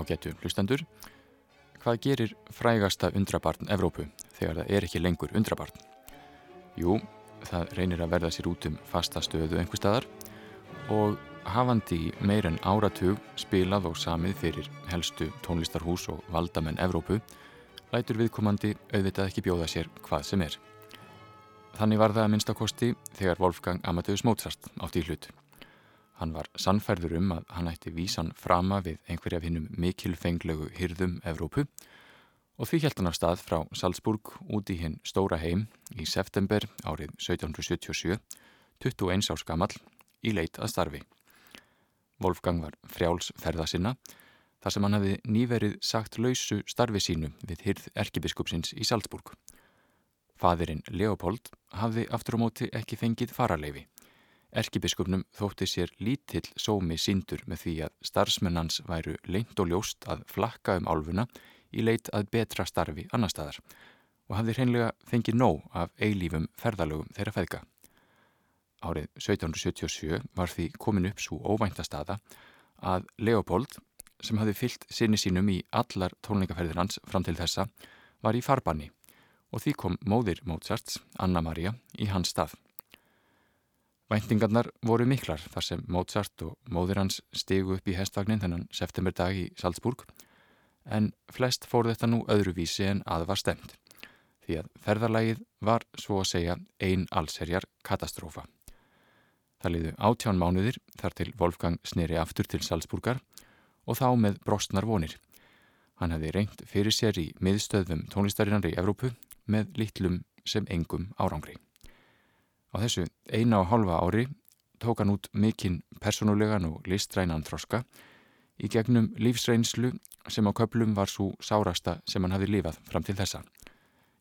ágættu hlustendur. Hvað gerir frægasta undrabarn Evrópu þegar það er ekki lengur undrabarn? Jú, það reynir að verða sér út um fasta stöðu einhver staðar og hafandi meir en áratug spilað og samið fyrir helstu tónlistarhús og valdamenn Evrópu lætur viðkomandi auðvitað ekki bjóða sér hvað sem er. Þannig var það að minnstakosti þegar Wolfgang Amadeus Mozart átti í hlut. Hann var sannfærður um að hann ætti vísan frama við einhverja af hinnum mikilfenglegu hyrðum Evrópu og því hann af stað frá Salzburg út í hinn stóra heim í september árið 1777, 21 árs gammal, í leit að starfi. Wolfgang var frjáls ferða sinna þar sem hann hefði nýverið sagt lausu starfi sínu við hyrð erkibiskupsins í Salzburg. Fadirinn Leopold hafði aftur á móti ekki fengið fararleifi Erkibiskupnum þótti sér lítill sómi síndur með því að starfsmennans væru leint og ljóst að flakka um álfuna í leit að betra starfi annar staðar og hafði hreinlega fengið nóg af eilífum ferðalögum þeirra feðga. Árið 1777 var því komin upp svo óvænta staða að Leopold, sem hafði fyllt sinni sínum í allar tónleikaferðir hans fram til þessa, var í farbanni og því kom móðir Mozarts, Anna Maria, í hans stað. Væntingarnar voru miklar þar sem Mozart og móðir hans stegu upp í hestvagnin þennan septemberdag í Salzburg en flest fór þetta nú öðruvísi en að var stemt því að ferðarlægið var svo að segja ein allserjar katastrófa. Það liðu átján mánuðir þar til Wolfgang sneri aftur til Salzburgar og þá með brostnar vonir. Hann hefði reynt fyrir sér í miðstöðum tónlistarinnar í Evrópu með litlum sem engum árangri. Á þessu eina og halva ári tók hann út mikinn personulegan og listrænan þroska í gegnum lífsreynslu sem á köplum var svo sárasta sem hann hafi lifað fram til þessa.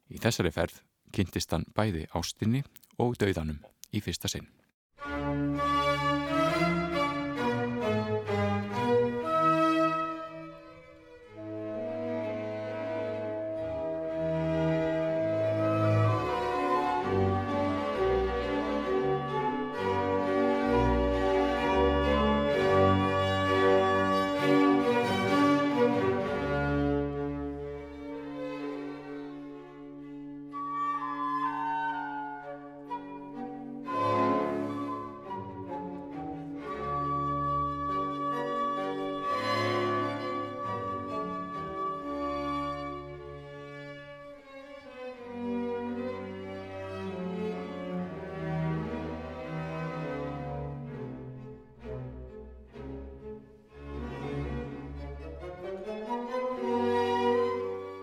Í þessari ferð kynntist hann bæði ástinni og dauðanum í fyrsta sinn.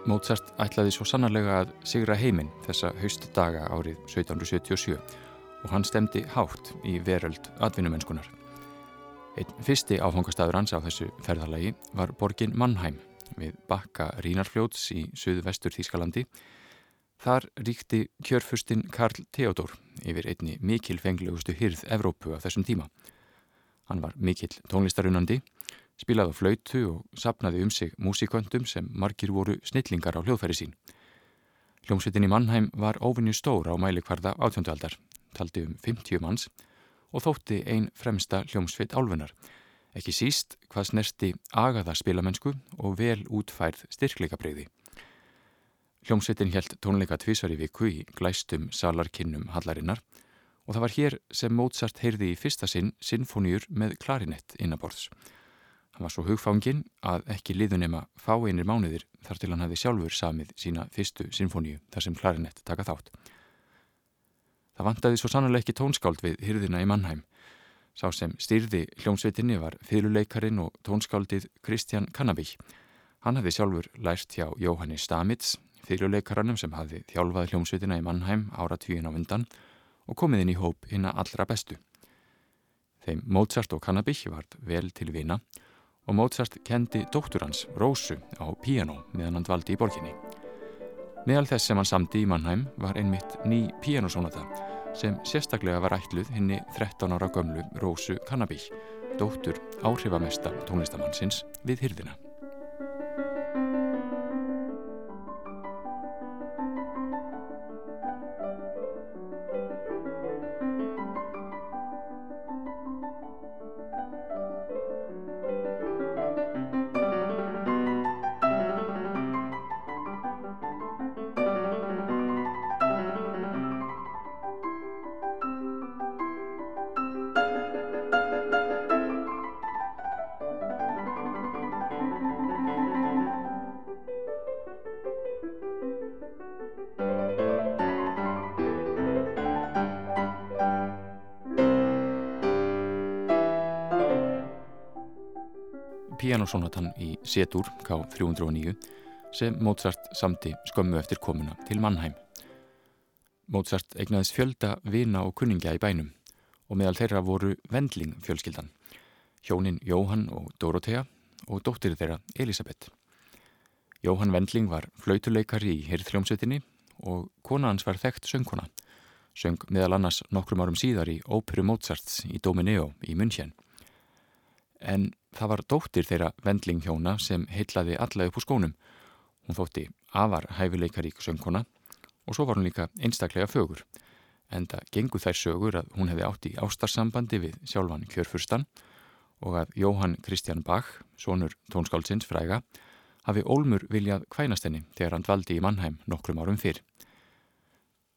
Mozart ætlaði svo sannarlega að sigra heiminn þessa haustu daga árið 1777 og hann stemdi hátt í veröld atvinnumennskunar. Einn fyrsti áfangastæður hans á þessu ferðalagi var borgin Mannheim við bakka Rínarfljóts í söðu-vestur Þískalandi. Þar ríkti kjörfustin Karl Theodor yfir einni mikil fenglegustu hyrð Evrópu á þessum tíma. Hann var mikil tónlistarunandi spilaði á flautu og sapnaði um sig músiköndum sem margir voru snillingar á hljóðfæri sín. Hljómsveitin í Mannheim var óvinni stóra á mælikvarða átjóndualdar, taldi um 50 manns og þótti einn fremsta hljómsveit álfunar, ekki síst hvað snerti agaða spilamennsku og vel útfærð styrkleikabreyði. Hljómsveitin helt tónleika tvísar í viku í glæstum salarkinnum hallarinnar og það var hér sem Mozart heyrði í fyrsta sinn sinfóniur með klarinett innaborðs. Hann var svo hugfangin að ekki liðunema fáeinir mánuðir þar til hann hefði sjálfur samið sína fyrstu sinfoníu þar sem klarinett taka þátt. Það vantaði svo sannlega ekki tónskáld við hyrðina í Mannheim. Sá sem styrði hljómsveitinni var fyrirleikarin og tónskáldið Kristján Kannabík. Hann hefði sjálfur lært hjá Jóhanni Stamitz, fyrirleikaranum sem hafði þjálfað hljómsveitina í Mannheim ára tvíin á vundan og komið inn í hóp hinna allra bestu. Þeim Mozart og Kannabík vart vel til vina og og Mozart kendi dóttur hans, Rósu, á piano meðan hann dvaldi í borginni. Meðal þess sem hann samdi í Mannheim var einmitt ný pianosónata sem sérstaklega var ætluð henni 13 ára gömlu Rósu Kannabík, dóttur áhrifamesta tónlistamannsins við hyrðina. Pianosónatan í Setur K309 sem Mozart samti skömmu eftir komuna til Mannheim. Mozart eignaðis fjölda vina og kunningja í bænum og meðal þeirra voru Vendling fjölskyldan, hjónin Jóhann og Dorothea og dóttir þeirra Elisabeth. Jóhann Vendling var flautuleikari í hirðhljómsveitinni og kona hans var þekkt söngkona, söng meðal annars nokkrum árum síðar í Óperu Mozarts í Domineo í München. En það var dóttir þeirra Vendling hjóna sem heitlaði alla upp úr skónum. Hún þótti afar hæfileikarík söngkona og svo var hún líka einstaklega fögur. En það gengur þær sögur að hún hefði átt í ástarsambandi við sjálfan kjörfurstan og að Jóhann Kristján Bach, sonur tónskálsins fræga, hafi Ólmur viljað kvænast henni þegar hann dvaldi í Mannheim nokkrum árum fyrr.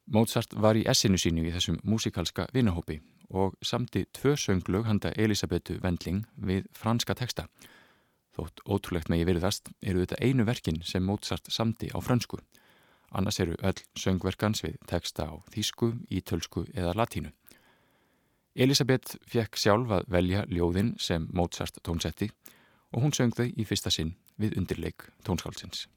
Mozart var í essinu sínu í þessum músikalska vinahópi og samti tvö sönglög handa Elisabetu Vendling við franska teksta. Þótt ótrúlegt megi virðast eru þetta einu verkin sem Mozart samti á fransku annars eru öll söngverkans við teksta á þýsku, ítölsku eða latínu. Elisabeth fekk sjálf að velja ljóðin sem Mozart tónsetti og hún söng þau í fyrsta sinn við undirleik tónskálsins.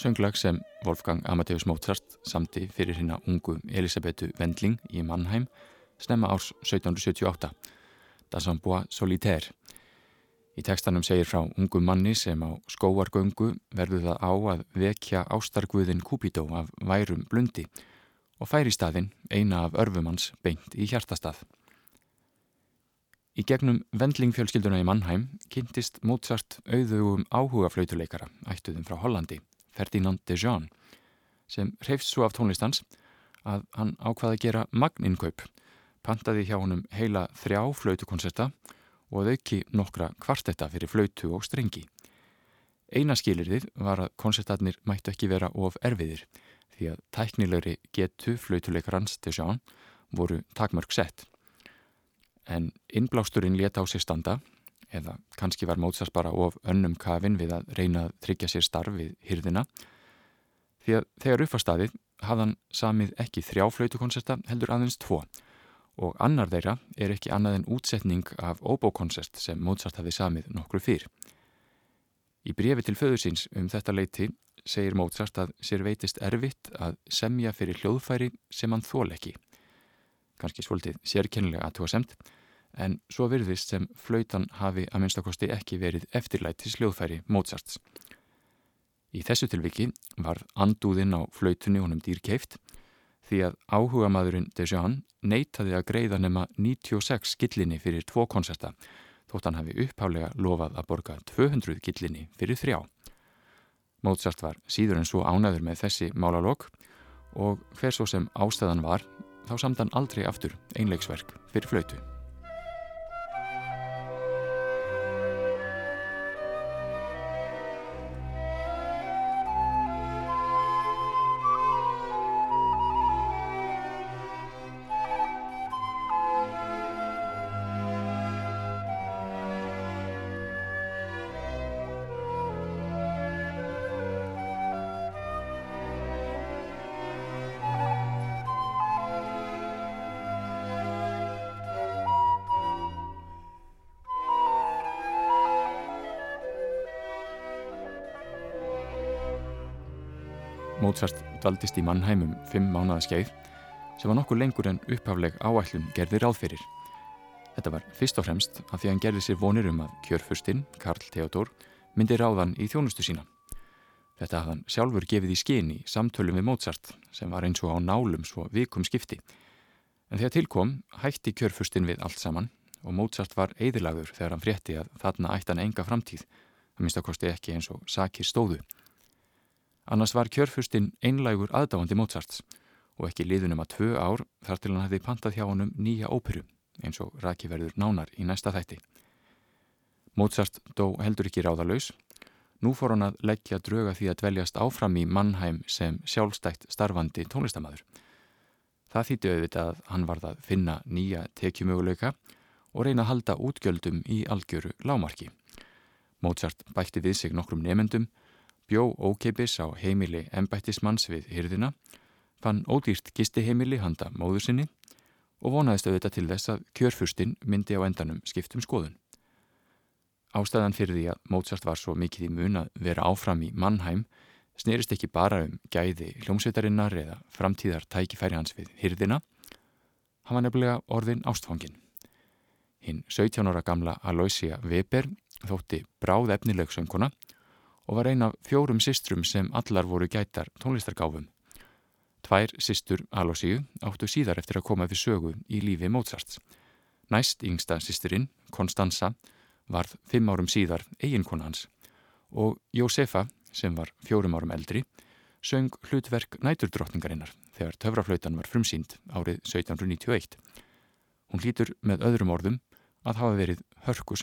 Sönglag sem Wolfgang Amadeus Mozart samti fyrir hérna ungu Elisabetu Wendling í Mannheim snemma árs 1778 Das en bois solitaire Í tekstanum segir frá ungu manni sem á skóargöngu verður það á að vekja ástarguðin Kupidó af værum blundi og færi staðin eina af örfumanns beint í hjartastað. Í gegnum vendlingfjölskylduna í Mannheim kynntist Mozart auðugum áhuga flautuleikara ættuðum frá Hollandi Ferdinand de Jean sem reyfst svo af tónlistans að hann ákvaði að gera magninkaup, pantaði hjá honum heila þrjá flautukonserta og auki nokkra kvartetta fyrir flautu og strengi. Eina skilirðið var að konsertatnir mættu ekki vera of erfiðir því að tæknilegri getu flautuleikarans de Jean voru takmörg sett. En innblásturinn leta á sér standa eða kannski var Mozart bara of önnum kafin við að reyna að tryggja sér starf við hyrðina því að þegar uppfastadið hafðan samið ekki þrjá flautukonserta heldur aðeins tvo og annar þeirra er ekki annað en útsetning af óbókonsert sem Mozart hafi samið nokkru fyrr. Í brefi til föðursins um þetta leiti segir Mozart að sér veitist erfitt að semja fyrir hljóðfæri sem hann þól ekki. Kanski svolítið sérkennilega aðtúa semt en svo virðist sem flautan hafi að minnstakosti ekki verið eftirlæti sljóðfæri Mozarts. Í þessu tilviki var andúðinn á flautunni honum dýrkeift því að áhuga maðurinn Dejean neytaði að greiða nema 96 gillinni fyrir tvo konserta þótt hann hafi upphálega lofað að borga 200 gillinni fyrir þrjá. Mozart var síður en svo ánaður með þessi málalók og hver svo sem ástæðan var þá samtan aldrei aftur einleiksverk fyrir flautu. Mozart daldist í Mannheim um fimm mánuða skeið sem var nokkuð lengur en upphafleg áætlun gerði ráðferir. Þetta var fyrst og fremst af því að hann gerði sér vonir um að kjörfustinn, Karl Theodor, myndi ráðan í þjónustu sína. Þetta hafði hann sjálfur gefið í skyni í samtölum við Mozart sem var eins og á nálum svo vikum skipti. En þegar tilkom hætti kjörfustinn við allt saman og Mozart var eðilagur þegar hann frétti að þarna ætti hann enga framtíð, að minnstakosti ekki eins og sakir stóðu. Annars var kjörfustinn einlægur aðdáandi Mozarts og ekki liðunum að tvö ár þar til hann hefði pantað hjá honum nýja óperu eins og Raki verður nánar í næsta þætti. Mozart dó heldur ekki ráðalauðs. Nú fór hann að leggja drauga því að dveljast áfram í Mannheim sem sjálfstækt starfandi tónlistamæður. Það þýtti auðvitað að hann varð að finna nýja tekjumöguleika og reyna að halda útgjöldum í algjöru lámarki. Mozart bætti við sig nokkrum nefendum, bjó ókeipis á heimili embættismanns við hyrðina fann ódýrt gistiheimili handa móður sinni og vonaðist auðvitað til þess að kjörfurstinn myndi á endanum skiptum skoðun. Ástæðan fyrir því að Mozart var svo mikið í mun að vera áfram í Mannheim snerist ekki bara um gæði hljómsveitarinnar eða framtíðar tækifæri hans við hyrðina. Hann var nefnilega orðin ástfangin. Hinn 17 ára gamla Aloysia Weber þótti bráð efnileg sönguna og var ein af fjórum sistrum sem allar voru gætar tónlistargáfum. Tvær sýstur Alosíu áttu síðar eftir að koma við sögu í lífi Mozarts. Næst yngsta sýsturinn, Konstanza, varð fimm árum síðar eiginkona hans og Jósefa, sem var fjórum árum eldri, söng hlutverk næturdrottningarinnar þegar töfraflautan var frumsýnd árið 1791. Hún hlýtur með öðrum orðum að hafa verið hörku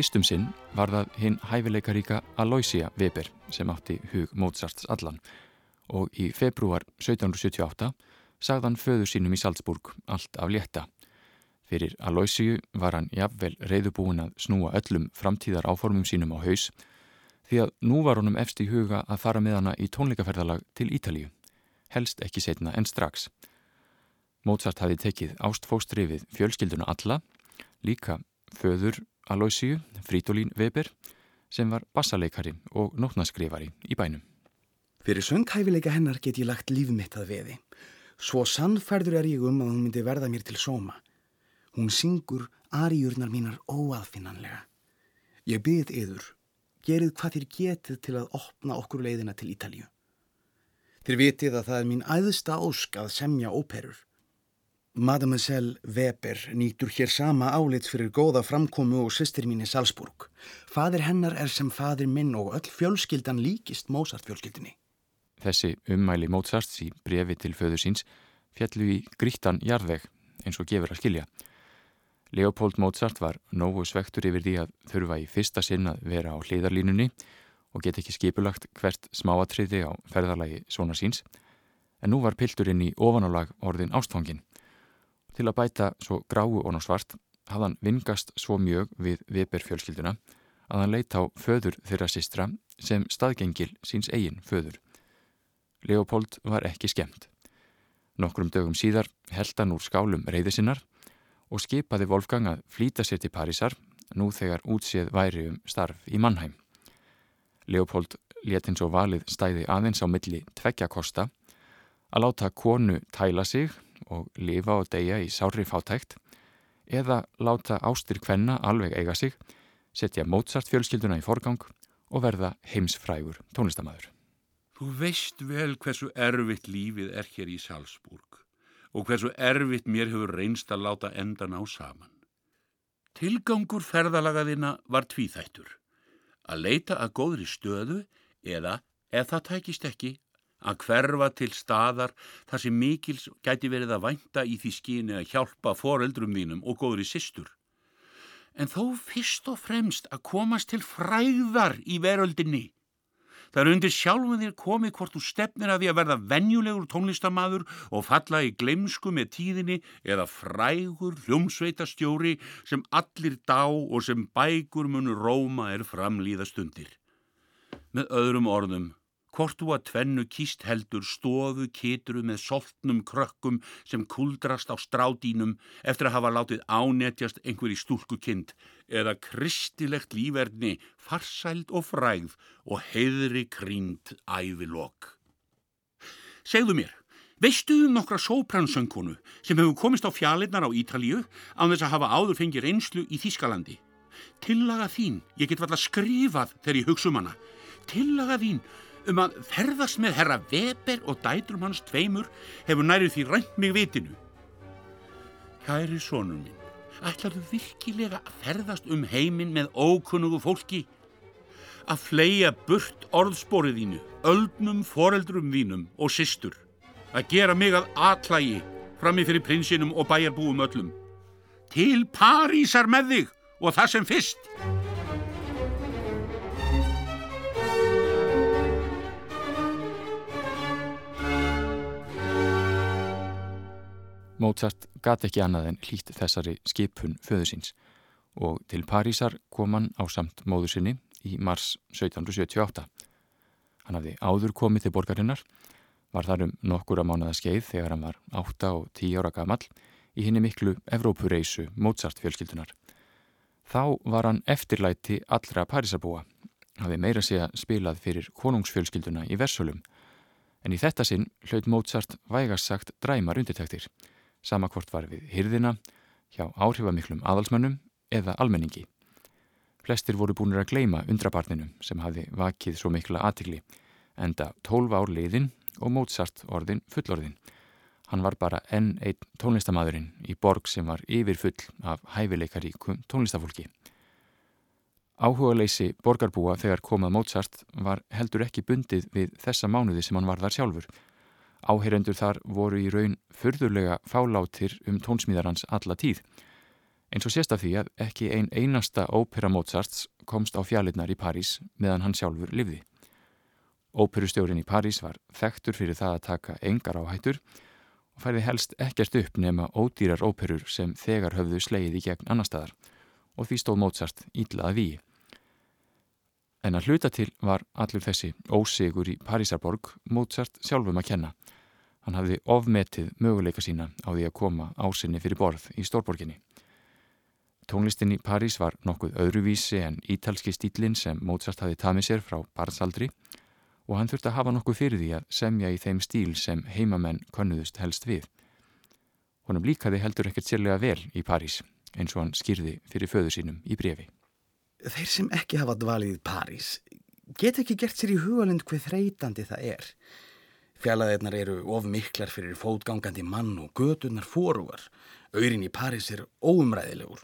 söngona. Fyrstum sinn var það hinn hæfileikaríka Aloysia Weber sem átti hug Mozarts allan og í februar 1778 sagðan föður sínum í Salzburg allt af létta. Fyrir Aloysiu var hann jafnvel reyðubúin að snúa öllum framtíðar áformum sínum á haus því að nú var honum efst í huga að fara með hana í tónleikaferðalag til Ítalíu, helst ekki setna en strax. Mozart hafi tekið ástfóstri við fjölskylduna alla, líka föður Aloysiu Fridolín Weber sem var bassaleikari og nótnaskrifari í bænum. Fyrir sönghæfileika hennar get ég lagt líf mitt að veði. Svo sannfærður er ég um að hún myndi verða mér til sóma. Hún syngur ariurnar mínar óaðfinnanlega. Ég byrð yður, gerið hvað þér getið til að opna okkur leiðina til Ítalju. Þér vitið að það er mín æðsta ósk að semja óperur. Mademoiselle Weber nýtur hér sama álits fyrir góða framkomu og sýstir mín í Salzburg. Fadir hennar er sem fadir minn og öll fjölskyldan líkist Mozart fjölskyldinni. Þessi ummæli Mozarts í brefi til föður síns fjallu í grítan jarðveg eins og gefur að skilja. Leopold Mozart var nógu svektur yfir því að þurfa í fyrsta sinn að vera á hliðarlínunni og get ekki skipulagt hvert smáatriði á ferðarlagi svona síns en nú var pilturinn í ofanálag orðin ástfangin Til að bæta svo gráu og ná svart hafði hann vingast svo mjög við Weber fjölskylduna að hann leitt á föður þeirra sistra sem staðgengil síns eigin föður. Leopold var ekki skemmt. Nokkrum dögum síðar held hann úr skálum reyði sinnar og skipaði Wolfgang að flýta sér til Parísar nú þegar útséð væri um starf í Mannheim. Leopold letinn svo valið stæði aðeins á milli tveggjakosta að láta konu tæla sig og lifa og deyja í sári fátækt eða láta ástir kvenna alveg eiga sig, setja Mozart fjölskylduna í forgang og verða heimsfrægur tónlistamæður. Þú veist vel hversu erfitt lífið er hér í Salzburg og hversu erfitt mér hefur reynst að láta endan á saman. Tilgangur ferðalagaðina var tvíþættur, að leita að góðri stöðu eða, ef það tækist ekki, að hverfa til staðar þar sem mikils gæti verið að vænta í því skyni að hjálpa foreldrum þínum og góðri sýstur. En þó fyrst og fremst að komast til fræðar í veröldinni. Það er undir sjálfum þér komið hvort þú stefnir að því að verða venjulegur tónlistamadur og falla í glemsku með tíðinni eða frægur hljómsveitastjóri sem allir dá og sem bækur munu róma er framlýða stundir. Með öðrum orðum, hvort þú að tvennu kýst heldur stofu kitru með soltnum krökkum sem kuldrast á strádínum eftir að hafa látið ánetjast einhver í stúlku kind eða kristilegt líferni, farsæld og fræð og heiðri krínd ævilokk. Segðu mér, veistu um nokkra sópransöngkonu sem hefur komist á fjallinnar á Ítalíu án þess að hafa áður fengið reynslu í Þískalandi? Tillaga þín, ég get valla skrifað þegar ég hugsa um hana tillaga þín um að ferðast með herra Weber og dætrum hans tveimur hefur nærið því rænt mig vitinu. Kæri sónum minn, ætlarðu virkilega að ferðast um heiminn með ókunnugu fólki? Að fleia burt orðsporið þínu, öldnum foreldrum þínum og systur. Að gera mig að atlægi frammi fyrir prinsinum og bæjarbúum öllum. Til Parísar með þig og það sem fyrst. Mozart gati ekki annað en hlýtt þessari skipun föðu síns og til Parísar kom hann á samt móðu sinni í mars 1778. Hann hafði áður komið til borgarinnar, var þar um nokkura mánuða skeið þegar hann var 8 og 10 ára gamall í henni miklu Evrópureysu Mozart fjölskyldunar. Þá var hann eftirlæti allra Parísarbúa, hafði meira sé að spilað fyrir konungsfjölskylduna í Versölum, en í þetta sinn hlaut Mozart vægast sagt dræmar undirtæktir sama hvort var við hyrðina, hjá áhrifamiklum aðalsmönnum eða almenningi. Flestir voru búinir að gleima undrabarninu sem hafi vakið svo mikla aðtikli, enda 12 ár liðin og Mozart orðin fullorðin. Hann var bara enn einn tónlistamadurinn í borg sem var yfir full af hæfileikaríkum tónlistafólki. Áhuga leysi borgarbúa þegar komað Mozart var heldur ekki bundið við þessa mánuði sem hann var þar sjálfur Áheyrendur þar voru í raun fyrðurlega fálátir um tónsmíðarans alla tíð. Eins og sést af því að ekki ein einasta ópera Mozarts komst á fjallinnar í París meðan hann sjálfur livði. Óperustjórin í París var þektur fyrir það að taka engar áhættur og færði helst ekkert upp nema ódýrar óperur sem þegar höfðu sleið í gegn annar staðar og því stóð Mozart ídlaða víi. En að hluta til var allur þessi ósigur í Parísarborg Mozart sjálfum að kenna. Hann hafði ofmetið möguleika sína á því að koma ásinni fyrir borð í Stórborginni. Tónlistin í París var nokkuð öðruvísi en ítalski stílinn sem Mozart hafi tamið sér frá barnsaldri og hann þurfti að hafa nokkuð fyrir því að semja í þeim stíl sem heimamenn konnuðust helst við. Honum líkaði heldur ekkert sérlega vel í París eins og hann skýrði fyrir föðu sínum í brefi. Þeir sem ekki hafa dvalið í París get ekki gert sér í hugalind hvað þreytandi það er. Fjallaðirnar eru of miklar fyrir fótgangandi mann og göturnar fóruvar. Öyrin í París er óumræðilegur.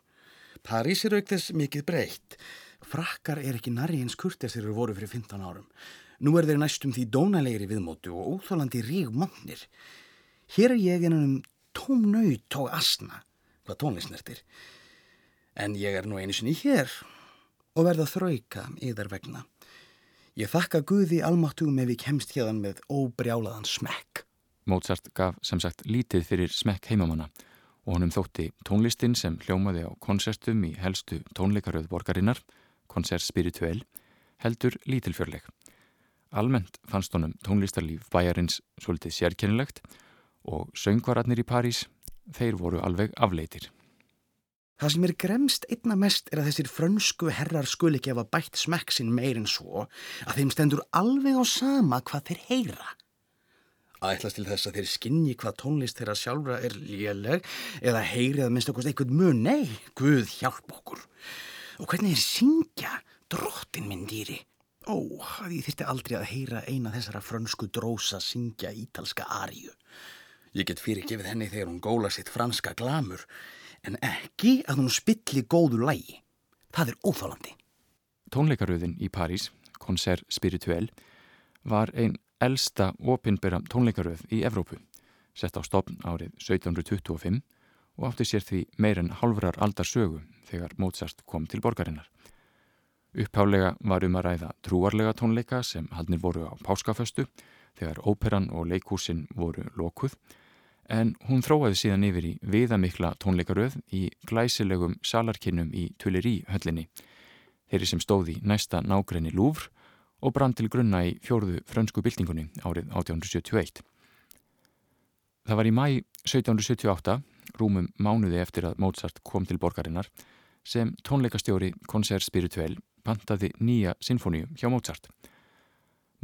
París er aukþess mikið breytt. Frakkar er ekki nari eins kurtið þeir eru voru fyrir 15 árum. Nú er þeir næstum því dónalegri viðmótu og óþólandi ríg mannir. Hér er ég ennum tóm nöyt og asna, hvað tónlisnertir. En ég er nú einu sinni hér og verða þrauka yðar vegna. Ég þakka Guði almáttugum ef ég kemst hérðan með óbrjálaðan smekk. Mozart gaf sem sagt lítið fyrir smekk heimamanna og honum þótti tónlistin sem hljómaði á konsertum í helstu tónleikaröð borgarinnar, konsert spirituell, heldur lítilfjörleg. Almennt fannst honum tónlistarlíf bæjarins svolítið sérkennilegt og söngvararnir í París, þeir voru alveg afleitir. Það sem er gremst einna mest er að þessir frönsku herrar skuli gefa bætt smekksinn meirinn svo að þeim stendur alveg á sama hvað þeir heyra. Ætlast til þess að þeir skinni hvað tónlist þeirra sjálfra er léleg eða heyri að minnst okkur eitthvað mun, nei, Guð hjálp okkur. Og hvernig þeir syngja, drottin minn dýri. Ó, ég þyrti aldrei að heyra eina þessara frönsku drósa syngja ítalska arju. Ég get fyrir gefið henni þegar hún góla sitt franska glamur en ekki að hún spilli góðu lægi. Það er óþálandi. Tónleikaröðin í París, Concert Spirituel, var einn elsta opinbera tónleikaröð í Evrópu, sett á stopn árið 1725 og átti sér því meir en halvrar aldarsögu þegar Mozart kom til borgarinnar. Upphálega var um að ræða trúarlega tónleika sem haldnir voru á páskaföstu þegar óperan og leikúsin voru lokuð en hún þróaði síðan yfir í viðamikla tónleikaröð í glæsilegum salarkinnum í Tuilerí höllinni, þeirri sem stóði næsta nágrenni Lúfr og brann til grunna í fjórðu frönsku byltingunni árið 1871. Það var í mæ 1778, rúmum mánuði eftir að Mozart kom til borgarinnar, sem tónleikastjóri Concert Spirituel pantaði nýja sinfoníu hjá Mozart.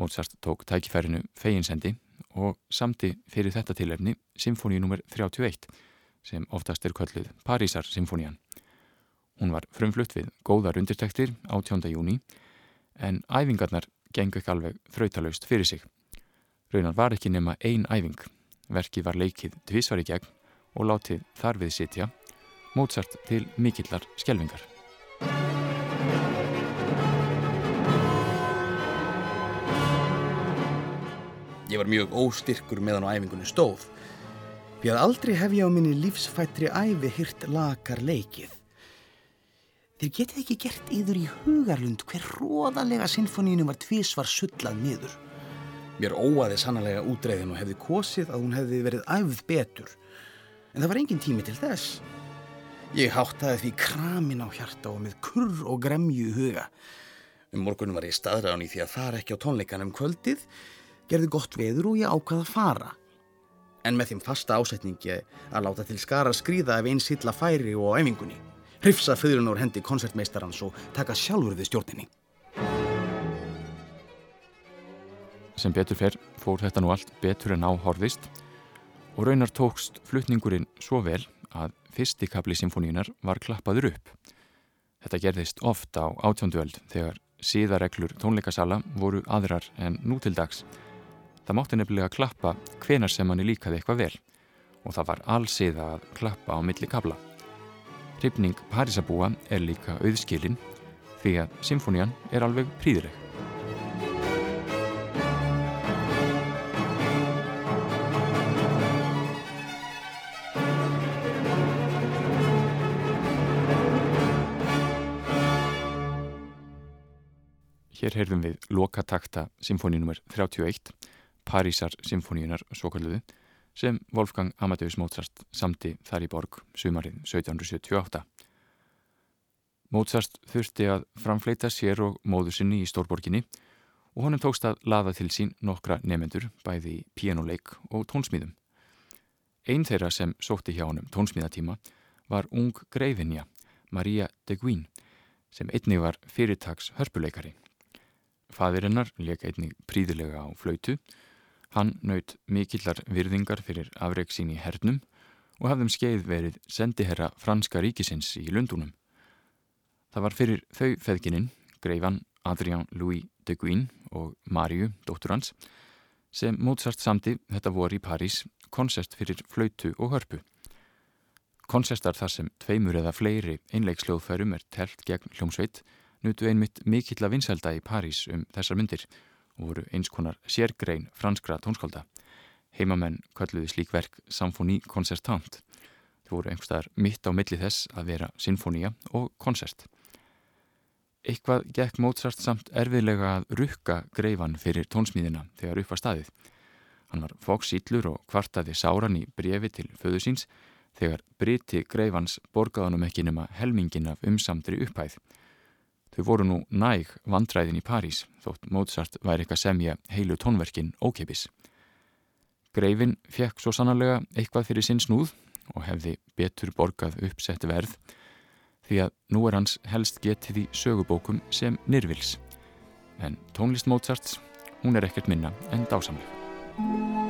Mozart tók tækifærinu feginsendi og samti fyrir þetta tilefni Sinfoníu nr. 31 sem oftast er kölluð Parísar Sinfonían. Hún var frumflutt við góðar undirtektir 18. júni en æfingarnar gengu ekki alveg þrautalaust fyrir sig. Raunan var ekki nema ein æfing. Verki var leikið tvísvar í gegn og látið þar við sitja, Mozart til mikillar skjelvingar. Ég var mjög óstyrkur meðan á æfingunni stóð. Við að aldrei hef ég á minni lífsfættri æfi hyrt lakar leikið. Þeir getið ekki gert yður í hugarlund hver róðalega sinfonínu var tvísvar sullað miður. Mér óaði sannlega útreiðin og hefði kosið að hún hefði verið æfð betur. En það var engin tími til þess. Ég háttaði því kramin á hjarta og með kurr og gremju huga. Um morgunum var ég staðræðan í því að fara ekki á tónleikanum kvöldið, gerði gott veður og ég ákvaða að fara. En með þeim fasta ásetningi að láta til skara skrýða ef einn silla færi og æfingunni hrifsa föðurinn úr hendi koncertmeistarans og taka sjálfur við stjórninni. Sem betur fer fór þetta nú allt betur en áhorðist og raunar tókst flutningurinn svo vel að fyrsti kapli symfóníunar var klappaður upp. Þetta gerðist ofta á átjónduöld þegar síðareglur tónleikasala voru aðrar en nú til dags. Það mátti nefnilega klappa hvenar sem manni líkaði eitthvað vel og það var allsiða að klappa á milli kabla. Hrifning Parísabúa er líka auðskilinn því að symfónían er alveg príðileg. Hér heyrðum við lokatakta symfóninumur 31, Parísar symfóníunar svo kalluðu sem Wolfgang Amadeus Mozart samti þar í borg sumarið 1778. Mozart þurfti að framfleita sér og móðu sinni í stórborginni og honum tókst að laða til sín nokkra nefendur bæði í pianoleik og tónsmíðum. Einn þeirra sem sótti hjá honum tónsmíðatíma var ung greifinja, Maria de Guin, sem einnig var fyrirtags hörpuleikari. Fadirinnar leik einnig príðilega á flautu Hann naut mikillar virðingar fyrir afreg sín í hernum og hafðum skeið verið sendiherra franska ríkisins í Lundunum. Það var fyrir þau feðgininn, greifan Adrian Louis de Guin og Mariu, dóttur hans, sem Mozart samti þetta voru í París konsert fyrir flautu og hörpu. Konsertar þar sem tveimur eða fleiri einleiksljóðfærum er telt gegn hljómsveit nutu einmitt mikilla vinselda í París um þessar myndir og voru eins konar sérgrein franskra tónskálda. Heimamenn kalluði slík verk Symfóni koncertant. Þau voru einhverstaðar mitt á milli þess að vera sinfónia og koncert. Eitthvað gekk Mozart samt erfiðlega að rukka greifan fyrir tónsmíðina þegar upp var staðið. Hann var fóksýllur og kvartaði sáran í brefi til föðu síns þegar briti greifans borgaðanum ekki nema helmingin af umsamtri upphæð. Þau voru nú næg vandræðin í París þótt Mozart væri eitthvað semja heilu tónverkin ókeipis. Greifin fekk svo sannarlega eitthvað fyrir sinn snúð og hefði betur borgað uppsett verð því að nú er hans helst getið í sögubókum sem nirvils. En tónlist Mozarts, hún er ekkert minna en dásamlega.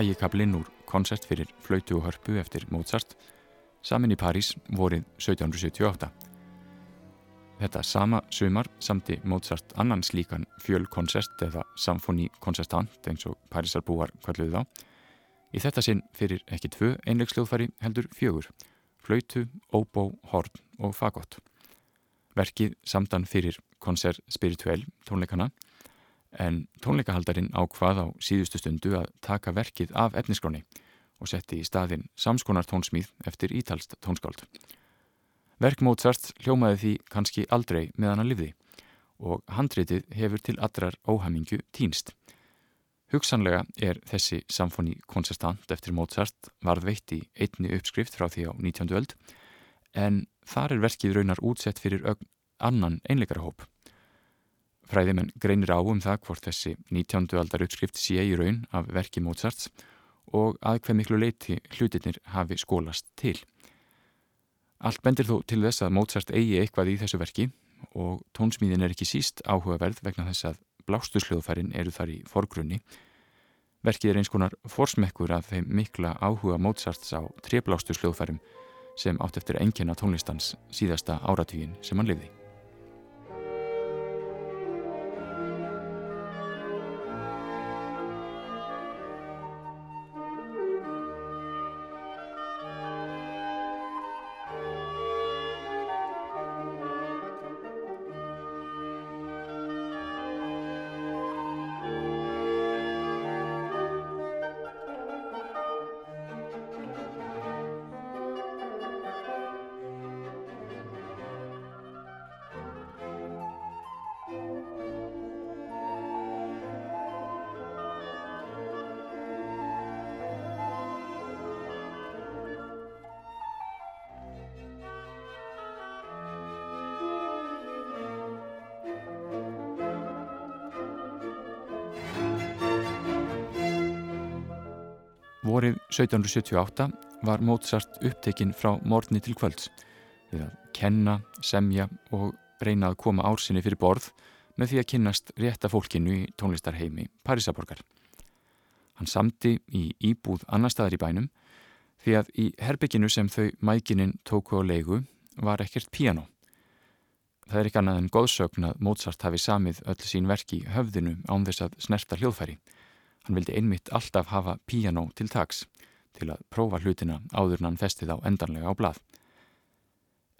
Hægikablinn úr koncert fyrir flautu og hörpu eftir Mozart samin í París vorið 1778. Þetta sama sumar samti Mozart annan slíkan fjölkoncert eða symfónikoncertant eins og Parísarbúar kalluði þá. Í þetta sinn fyrir ekki tvö einlegsljóðfæri heldur fjögur, flautu, óbó, horn og fagott. Verkið samtan fyrir koncert spirituell tónleikana en tónleikahaldarinn ákvað á síðustu stundu að taka verkið af efniskráni og setti í staðin samskonar tónsmíð eftir ítalst tónskáld. Verk Mozart hljómaði því kannski aldrei meðan að livði og handritið hefur til allrar óhamingu týnst. Hugsanlega er þessi samfóni konsistant eftir Mozart varðveitt í einni uppskrift frá því á 19. öld en þar er verkið raunar útsett fyrir annan einleikara hóp. Fræðimenn greinir á um það hvort þessi 19. aldar uppskrift sé í raun af verki Mozarts og að hver miklu leiti hlutinir hafi skólast til. Allt bendir þó til þess að Mozart eigi eitthvað í þessu verki og tónsmíðin er ekki síst áhugaverð vegna þess að blástusljóðfærin eru þar í forgrunni. Verkið er eins konar forsmekkur af þeim mikla áhuga Mozarts á treblástusljóðfærum sem átt eftir engina tónlistans síðasta áratvíin sem hann lifði. 1778 var Mozart upptekinn frá morgunni til kvölds við að kenna, semja og reyna að koma ársinni fyrir borð með því að kynnast rétta fólkinu í tónlistarheimi Parísaborgar. Hann samti í íbúð annar staðar í bænum því að í herbygginu sem þau mækinin tóku á leigu var ekkert piano. Það er ekki annað en góðsögn að Mozart hafi samið öll sín verki höfðinu án þess að snerta hljóðfæri. Hann vildi einmitt alltaf hafa piano til taks til að prófa hlutina áður en hann festið á endanlega á blað.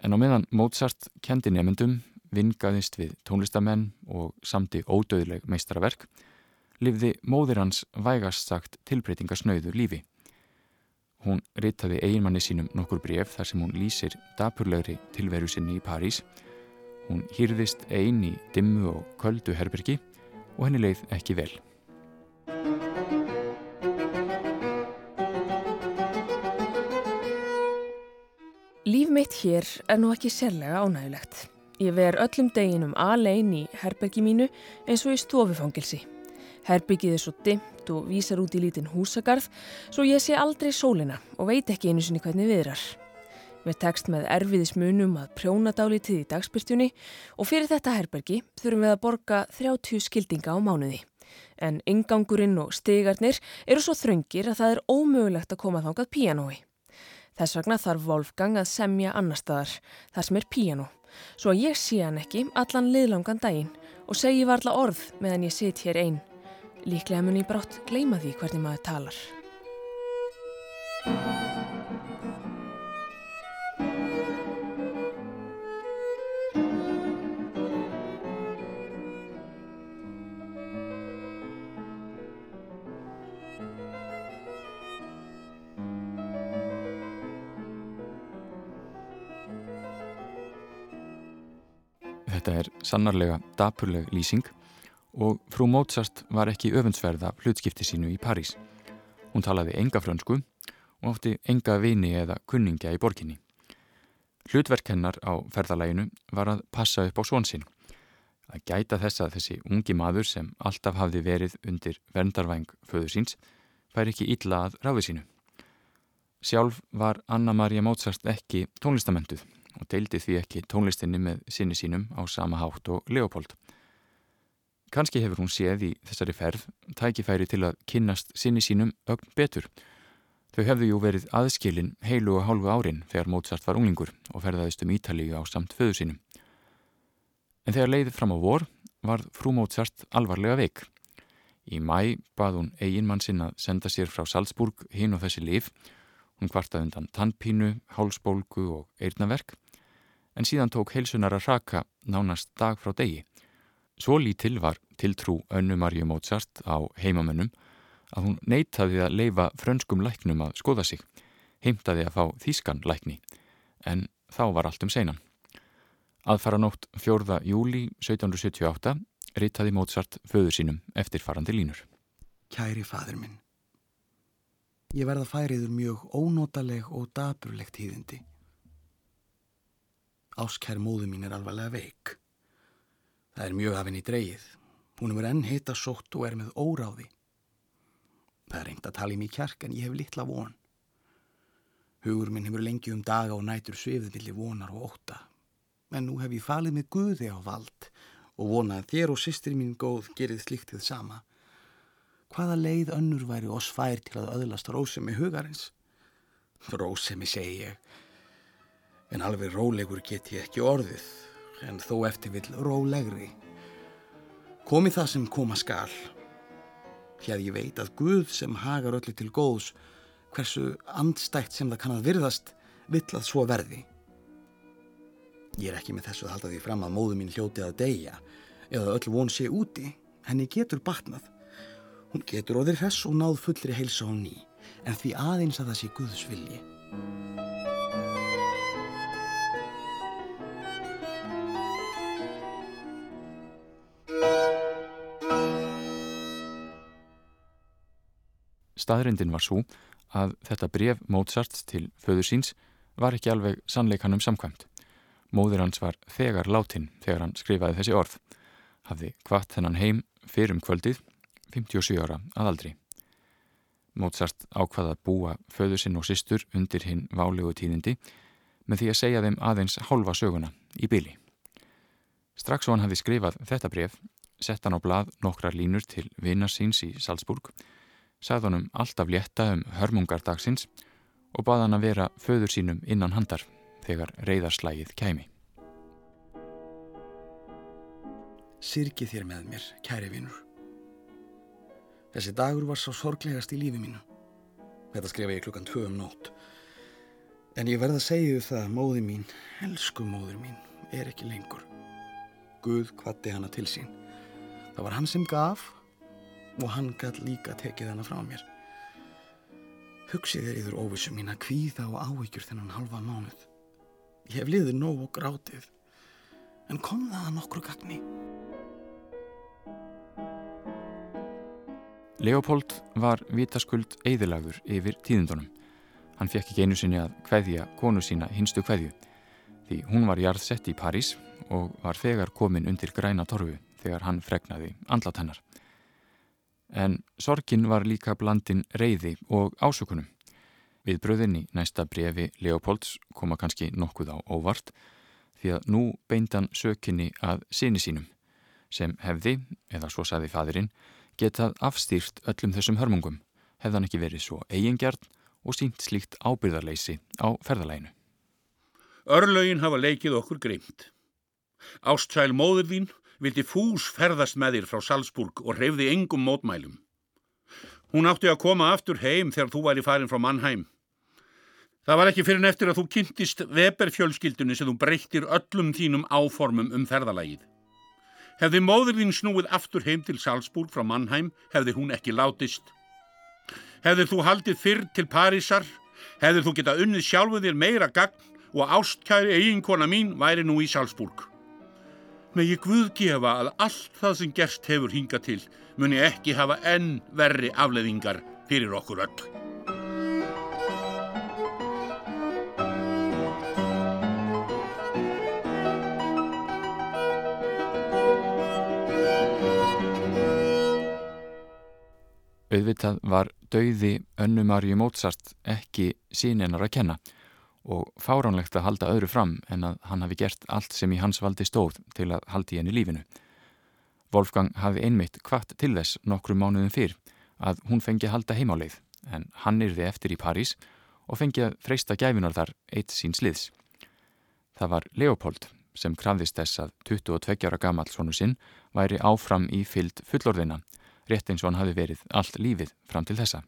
En á meðan Mozart kendi nefndum, vingaðist við tónlistamenn og samti ódöðleg meistaraverk, lifði móðir hans vægast sagt tilbreytingasnauðu lífi. Hún ritaði eiginmanni sínum nokkur bref þar sem hún lýsir dapurlegri tilveru sinni í París. Hún hýrðist ein í dimmu og köldu herbergi og henni leið ekki vel. Líf mitt hér er nú ekki sérlega ánægulegt. Ég ver öllum deginum alein í herbergi mínu eins og í stofufangilsi. Herbyggið er svo dimmt og vísar út í lítinn húsagarð svo ég sé aldrei sólina og veit ekki einu sinni hvernig viðrar. Mér tekst með erfiðismunum að prjóna dálítið í dagspyrtjunni og fyrir þetta herbergi þurfum við að borga 30 skildinga á mánuði. En ingangurinn og stigarnir eru svo þröngir að það er ómögulegt að koma þangað píanói. Þess vegna þarf Wolfgang að semja annar staðar, þar sem er píanó, svo ég sé hann ekki allan liðlangan daginn og segi varla orð meðan ég sit hér einn. Líklega mun ég brátt gleima því hvernig maður talar. Sannarlega dapurleg lýsing og frú Mozart var ekki öfundsverða hlutskipti sínu í París. Hún talaði enga frönsku og átti enga vini eða kunningja í borginni. Hlutverk hennar á ferðalæginu var að passa upp á svonsinn. Að gæta þess að þessi ungi maður sem alltaf hafði verið undir verndarvæng föður síns fær ekki illa að ráði sínu. Sjálf var Anna-Maria Mozart ekki tónlistamentuð og deildi því ekki tónlistinni með sinni sínum á sama hátt og Leopold. kannski hefur hún séð í þessari ferð tækifæri til að kynnast sinni sínum ögn betur. Þau hefðu jú verið aðskilin heilu og hálfu árin þegar Mozart var unglingur og ferðaðist um Ítalíu á samt föðu sínum. En þegar leiðið fram á vor var frú Mozart alvarlega veik. Í mæ bað hún eiginmann sinn að senda sér frá Salzburg hinn og þessi lif. Hún kvartaði undan tannpínu, hálsbólgu og eirnaverk en síðan tók heilsunar að raka nánast dag frá degi. Svo lítil var tiltrú önnu Marju Mozart á heimamönnum að hún neytaði að leifa frönskum læknum að skoða sig, heimtaði að fá þýskan lækni, en þá var allt um seinan. Aðfara nótt 4. júli 1778 ritaði Mozart föður sínum eftir farandi línur. Kæri fadur minn, ég verða færiður mjög ónótaleg og daburlegt hýðindi. Áskær móðu mín er alvarlega veik. Það er mjög af henni dreigið. Hún er enn heita sótt og er með óráði. Það er reynd að tala í mig kjark en ég hef litla von. Hugur minn hefur lengi um daga og nætur svefið millir vonar og óta. En nú hef ég falið með Guði á vald og vonað þér og sýstir mín góð gerið sliktið sama. Hvaða leið önnur væri oss fær til að öðlast rósemi hugarins? Rósemi segi ég. En alveg rólegur get ég ekki orðið, en þó eftir vill rólegri. Komi það sem koma skal. Hér ég veit að Guð sem hagar öllu til góðs, hversu andstækt sem það kann að virðast, vill að svo verði. Ég er ekki með þessu að halda því fram að móðu mín hljóti að deyja eða öll von sé úti. Henni getur batnað. Hún getur óðir hess og náð fullri heilsa á ný en því aðeins að það sé Guðs vilji. Staðrindin var svo að þetta bref Mozart til föður síns var ekki alveg sannleikanum samkvæmt. Móður hans var þegar látin þegar hann skrifaði þessi orð. Hafði kvart þennan heim fyrir um kvöldið, 57 ára að aldri. Mozart ákvaða að búa föður sinn og sýstur undir hinn válegu tíðindi með því að segja þeim aðeins hálfa söguna í byli. Strax og hann hafði skrifað þetta bref, sett hann á blað nokkrar línur til vinnarsins í Salzburg, sagði hann um alltaf létta um hörmungardagsins og baða hann að vera föður sínum innan handar þegar reyðarslægið kæmi. Sirki þér með mér, kæri vinnur. Þessi dagur var svo sorglegast í lífi mínu. Þetta skrifa ég klukkan tvö um nótt. En ég verða að segja þau það að móði mín, elsku móður mín, er ekki lengur. Guð kvatti hana til sín. Það var hann sem gaf og hann gætt líka tekið hana frá mér. Hugsið er yfir óvissu mín að kvíða og áhyggjur þennan halva mánuð. Ég hef liðið nóg og grátið, en kom það að nokkru gagni. Leopold var vitaskuld eðilagður yfir tíðindunum. Hann fekk ekki einu sinni að kveðja konu sína hinstu kveðju, því hún var jarðsett í París og var þegar komin undir græna torfu þegar hann fregnaði andlat hennar. En sorgin var líka blandin reyði og ásökunum. Við bröðinni næsta brefi Leopolds koma kannski nokkuð á óvart því að nú beindan sökinni að sinni sínum sem hefði, eða svo saði fadurinn, getað afstýrt öllum þessum hörmungum hefðan ekki verið svo eigingjarn og sínt slíkt ábyrðarleysi á ferðalæginu. Örlögin hafa leikið okkur greimt. Ástsæl móður þín vildi fús ferðast með þér frá Salzburg og hreyfði engum mótmælum. Hún átti að koma aftur heim þegar þú væri farin frá Mannheim. Það var ekki fyrir neftir að þú kynntist Weber-fjölskyldunni sem þú breyttir öllum þínum áformum um ferðalægið. Hefði móður þín snúið aftur heim til Salzburg frá Mannheim, hefði hún ekki látist. Hefði þú haldið fyrr til Parísar, hefði þú getað unnið sjálfuð þér meira gagn og ástkæri eiginkona mín væri nú í Salzburg. Með ég guðgefa að allt það sem gerst hefur hingað til muni ekki hafa enn verri afleðingar fyrir okkur öll. Auðvitað var dauði önnu Marju Mozart ekki síninnar að kenna og fáránlegt að halda öðru fram en að hann hafi gert allt sem í hans valdi stóð til að haldi henni lífinu. Wolfgang hafi einmitt kvart til þess nokkru mánuðum fyrr að hún fengi að halda heimáleið en hann yrði eftir í París og fengi að freysta gæfinar þar eitt sín sliðs. Það var Leopold sem krafðist þess að 22 ára gammal sonu sinn væri áfram í fyllt fullorðina, rétt eins og hann hafi verið allt lífið fram til þessa.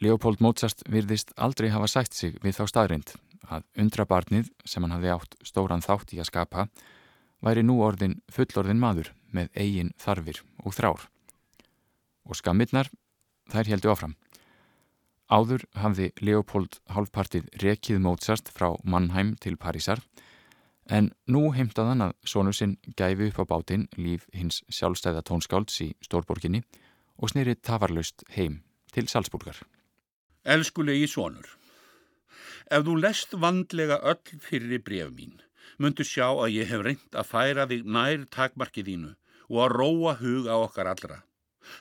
Leopold Mozart virðist aldrei hafa sætt sig við þá staðrind að undrabarnið sem hann hafi átt stóran þátt í að skapa væri nú orðin fullorðin maður með eigin þarfir og þrár. Og skammirnar, þær heldu áfram. Áður hafði Leopold hálfpartið rekið Mozart frá Mannheim til Parísar en nú heimtað hann að sónu sinn gæfi upp á bátinn líf hins sjálfstæða tónskálds í Stórborginni og snýri tafarlaust heim til Salzburgar. Elskulegi sónur, ef þú lest vandlega öll fyrir bref mín myndu sjá að ég hef reynd að færa þig nær takmarkið þínu og að róa hug á okkar allra.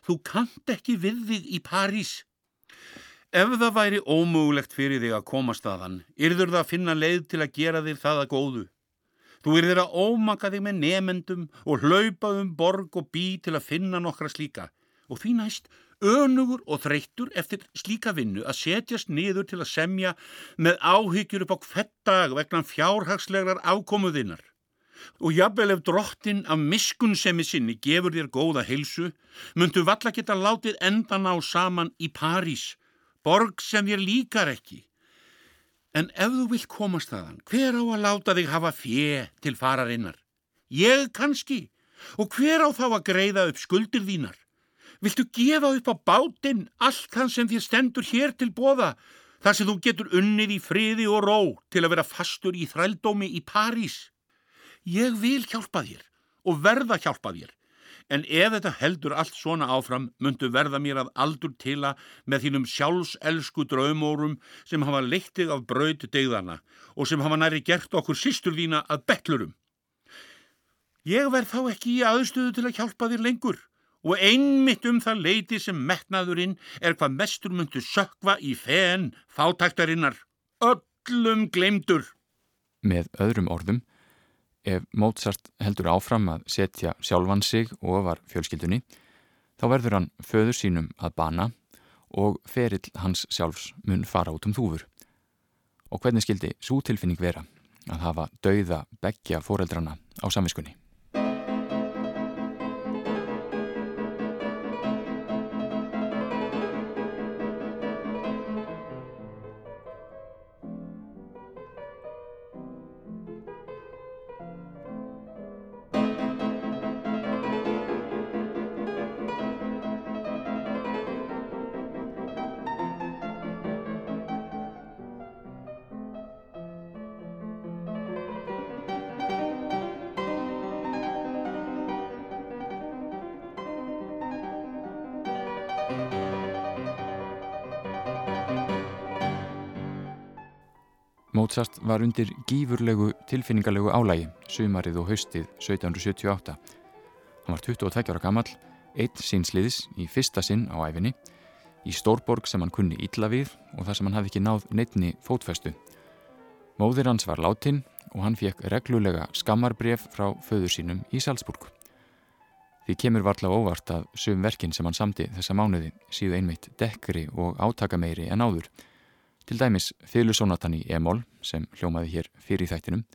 Þú kant ekki við þig í París. Ef það væri ómögulegt fyrir þig að komast aðan, yrður það að finna leið til að gera þér það að góðu. Þú yrður að ómaka þig með nefendum og hlaupa um borg og bí til að finna nokkra slíka og því næst önugur og þreyttur eftir slíka vinnu að setjast niður til að semja með áhyggjur upp á hvettag vegna fjárhagslegar ákomuðinnar. Og jafnvel ef drottin af miskunnsemi sinni gefur þér góða heilsu, myndu valla geta látið endan á saman í París, borg sem þér líkar ekki. En ef þú vilt komast þaðan, hver á að láta þig hafa fjö til fararinnar? Ég kannski. Og hver á þá að greiða upp skuldir þínar? Viltu gefa upp á bátinn allt þann sem þér stendur hér til bóða þar sem þú getur unnið í friði og ró til að vera fastur í þrældómi í París? Ég vil hjálpa þér og verða hjálpa þér en ef þetta heldur allt svona áfram myndu verða mér að aldur tila með þínum sjálfselsku draumórum sem hafa leittið af braut degðana og sem hafa næri gert okkur sístur þína að betlurum. Ég verð þá ekki í aðstöðu til að hjálpa þér lengur og einmitt um það leiti sem metnaðurinn er hvað mestur myndu sökva í fenn fátæktarinnar, öllum glemdur. Með öðrum orðum, ef Mozart heldur áfram að setja sjálfan sig ofar fjölskyldunni, þá verður hann föður sínum að bana og ferill hans sjálfs mun fara út um þúfur. Og hvernig skildi svo tilfinning vera að hafa dauða begja foreldrana á samviskunni? Mozart var undir gífurlegu tilfinningarlegu álægi sumarið og haustið 1778. Hann var 22 ára gammal, eitt sínsliðis í fyrsta sinn á æfinni, í Stórborg sem hann kunni ítla við og þar sem hann hafði ekki náð neittni fótfestu. Móðir hans var látin og hann fekk reglulega skammarbref frá föður sínum í Salzburg. Því kemur varla óvart að sögum verkin sem hann samti þessa mánuði síðu einmitt dekkri og átakameiri en áður til dæmis fylgusónatan í e-mól sem hljómaði hér fyrir þættinum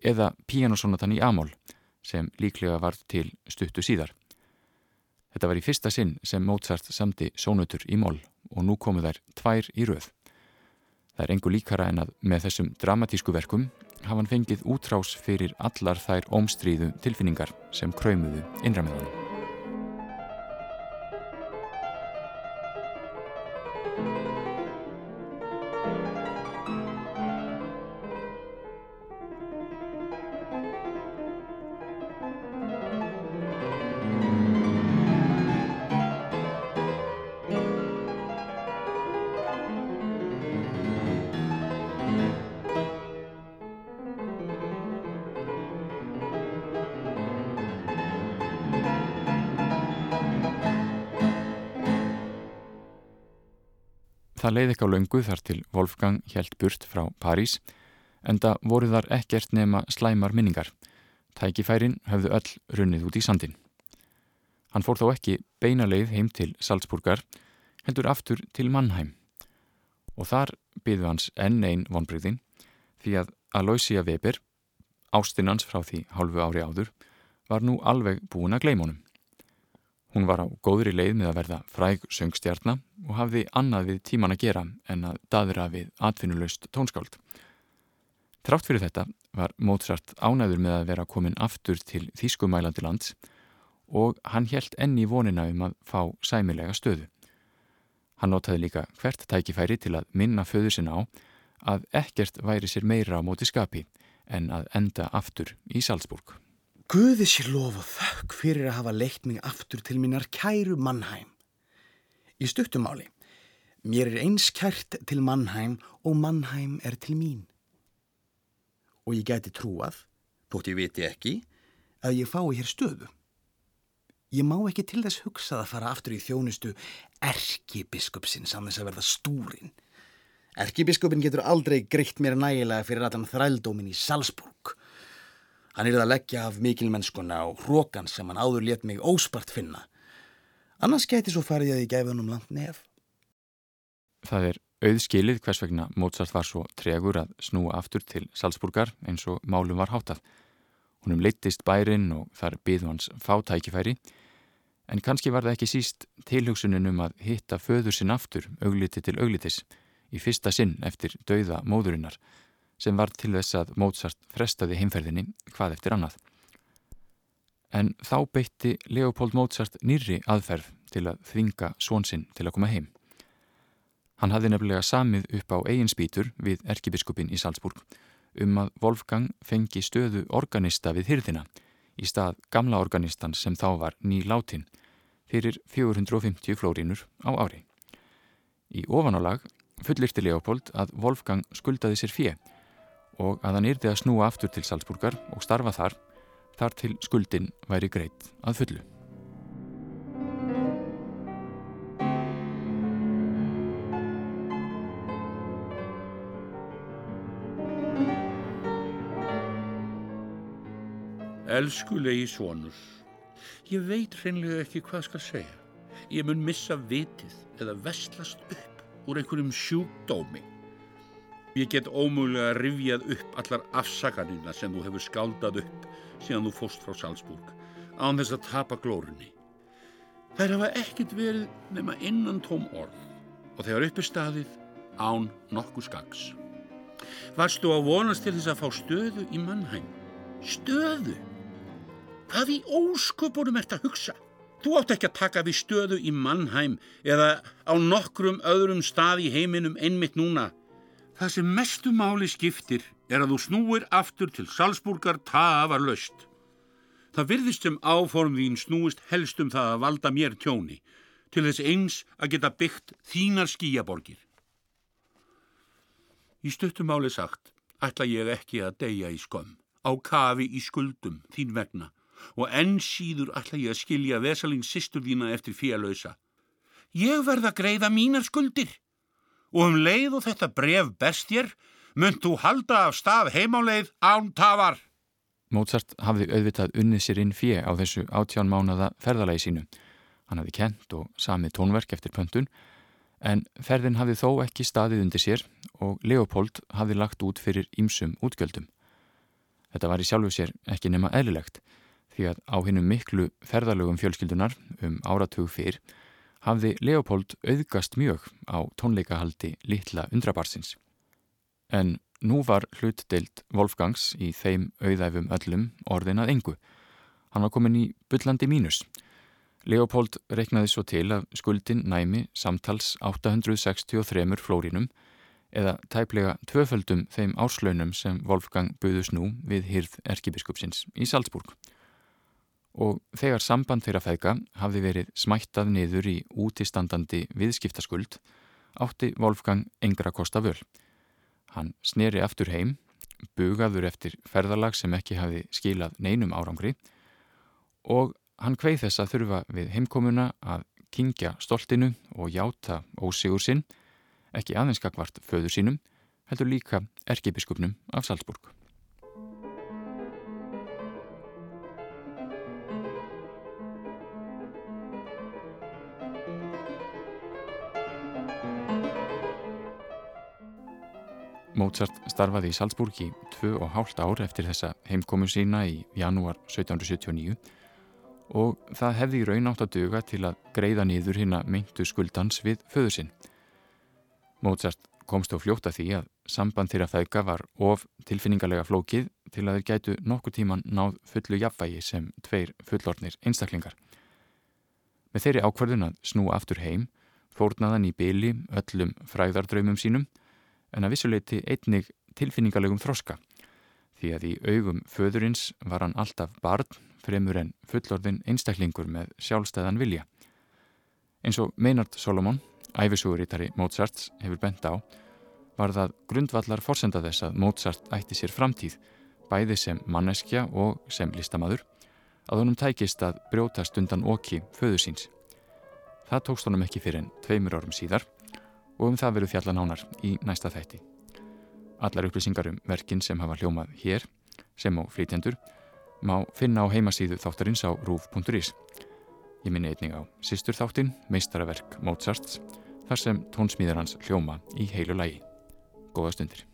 eða píjanosónatan í a-mól sem líklega var til stuttu síðar. Þetta var í fyrsta sinn sem Mozart samti sónutur í mól og nú komu þær tvær í rauð. Það er engu líkara en að með þessum dramatísku verkum hafa hann fengið útrás fyrir allar þær ómstríðu tilfinningar sem kröymuðu innramöðunum. Það leiði ekki á laungu þar til Wolfgang helt burt frá París en það voru þar ekkert nema slæmar minningar. Tækifærin höfðu öll runnið út í sandin. Hann fór þó ekki beina leið heim til Salzburgar, heldur aftur til Mannheim. Og þar byðu hans enn einn vonbreyðin því að Aloysia Weber, ástinnans frá því hálfu ári áður, var nú alveg búin að gleima honum. Hún var á góðri leið með að verða fræg söngstjarnar og hafði annað við tíman að gera en að daðra við atvinnulöst tónskáld. Trátt fyrir þetta var Mozart ánæður með að vera komin aftur til Þýskumælandi lands og hann helt enni vonina um að fá sæmilega stöðu. Hann notaði líka hvert tækifæri til að minna föður sinna á að ekkert væri sér meira á móti skapi en að enda aftur í Salzburg. Guði sér lof og þökk fyrir að hafa leikt mig aftur til minnar kæru Mannheim. Í stuttumáli, mér er eins kært til Mannheim og Mannheim er til mín og ég geti trúað, þótt ég viti ekki, að ég fái hér stöðu. Ég má ekki til þess hugsað að fara aftur í þjónustu erkibiskupsinn saman þess að verða stúrin. Erkibiskupin getur aldrei greitt mér nægilega fyrir að hann þrældómin í Salzburg. Hann er að leggja af mikilmennskuna og hrókan sem hann áður let mig óspart finna. Annars geti svo farið að ég gefi hann um land nef. Það er auðskilið hvers vegna Mozart var svo tregur að snúa aftur til Salzburgar eins og málum var hátað. Húnum leittist bærin og þar byðu hans fátækifæri en kannski var það ekki síst tilhugsunin um að hitta föður sinn aftur augliti til auglitis í fyrsta sinn eftir dauða móðurinnar sem var til þess að Mozart frestaði heimferðinni hvað eftir annað. En þá beitti Leopold Mozart nýri aðferð til að þvinga svonsinn til að koma heim. Hann hafði nefnilega samið upp á eigin spýtur við erkibiskupin í Salzburg um að Wolfgang fengi stöðu organista við hyrðina í stað gamla organistan sem þá var ný látin fyrir 450 flórínur á ári. Í ofanálag fullirti Leopold að Wolfgang skuldaði sér fjö og að hann yrði að snúa aftur til Salzburgar og starfa þar þar til skuldin væri greitt að fullu. Elskulegi svonur, ég veit hreinlega ekki hvað skal segja. Ég mun missa vitið eða vestlast upp úr einhverjum sjúkdómi. Ég get ómögulega rivjað upp allar afsakanina sem þú hefur skáldað upp síðan þú fóst frá Salzburg, án þess að tapa glórunni. Þær hafa ekkit verið nema innan tóm orð og þegar uppi staðið án nokkuð skags. Varstu að vonast til þess að fá stöðu í mannheim? Stöðu? Hvað í ósköpunum ert að hugsa? Þú átt ekki að taka við stöðu í Mannheim eða á nokkrum öðrum stað í heiminum einmitt núna. Það sem mestu máli skiptir er að þú snúir aftur til Salzburgar tafar löst. Það virðist sem áform þín snúist helst um það að valda mér tjóni til þess eins að geta byggt þínar skíaborgir. Í stuttumáli sagt ætla ég ekki að deyja í skömm, á kafi í skuldum þín vegna og enn síður ætla ég að skilja Vesalings sýstur þína eftir félausa. Ég verð að greiða mínar skuldir og um leið og þetta bref bestjér mynd þú halda af stað heimáleið án tafar. Mozart hafði auðvitað unnið sér inn fjö á þessu átján mánada ferðalagi sínu. Hann hafði kent og samið tónverk eftir pöntun en ferðin hafði þó ekki staðið undir sér og Leopold hafði lagt út fyrir ímsum útgjöldum. Þetta var í sjálfu sér ekki nema eðlilegt því að á hinnum miklu ferðalögum fjölskyldunar um áratug fyrr hafði Leopold auðgast mjög á tónleikahaldi litla undrabarsins. En nú var hlutdeild Wolfgangs í þeim auðæfum öllum orðin að engu. Hann var komin í byllandi mínus. Leopold reiknaði svo til að skuldin næmi samtals 863 flórínum eða tæplega tvöföldum þeim árslaunum sem Wolfgang buðus nú við hýrð erkibiskupsins í Salzburg og þegar samband þeirra feðga hafði verið smættað niður í útistandandi viðskiptaskuld átti Wolfgang engra kosta völ. Hann sneri aftur heim, bugaður eftir ferðalag sem ekki hafi skilað neinum árangri og hann kveið þess að þurfa við heimkomuna að kingja stoltinu og játa ósigur sinn, ekki aðeinskakvart föður sínum, heldur líka erkibiskupnum af Salzburg. Mozart starfaði í Salzburg í tvö og hálft ár eftir þessa heimkomu sína í janúar 1779 og það hefði í raun átt að döga til að greiða niður hinn að meintu skuldans við föðu sinn. Mozart komst á fljóta því að samband þeirra feðga var of tilfinningarlega flókið til að þeir gætu nokkuð tíman náð fullu jafnvægi sem tveir fullornir einstaklingar. Með þeirri ákvarðun að snúa aftur heim fórnaðan í byli öllum fræðardraumum sínum en að vissuleiti einnig tilfinningarlegum þroska því að í augum föðurins var hann alltaf barn fremur en fullorðin einstaklingur með sjálfstæðan vilja. Eins og Meinard Solomon, æfisuguritari Mozarts, hefur bent á, var það grundvallar forsenda þess að Mozart ætti sér framtíð, bæði sem manneskja og sem listamadur, að honum tækist að brjótast undan okki föðu síns. Það tókst honum ekki fyrir en tveimur árum síðar og um það verður fjallan ánar í næsta þætti. Allar upplýsingar um verkin sem hafa hljómað hér, sem á flytjandur, má finna á heimasíðu þáttarins á rúf.is. Ég minni einning á sýstur þáttin, meistaraverk Mozarts, þar sem tónsmíðar hans hljóma í heilu lægi. Góða stundir.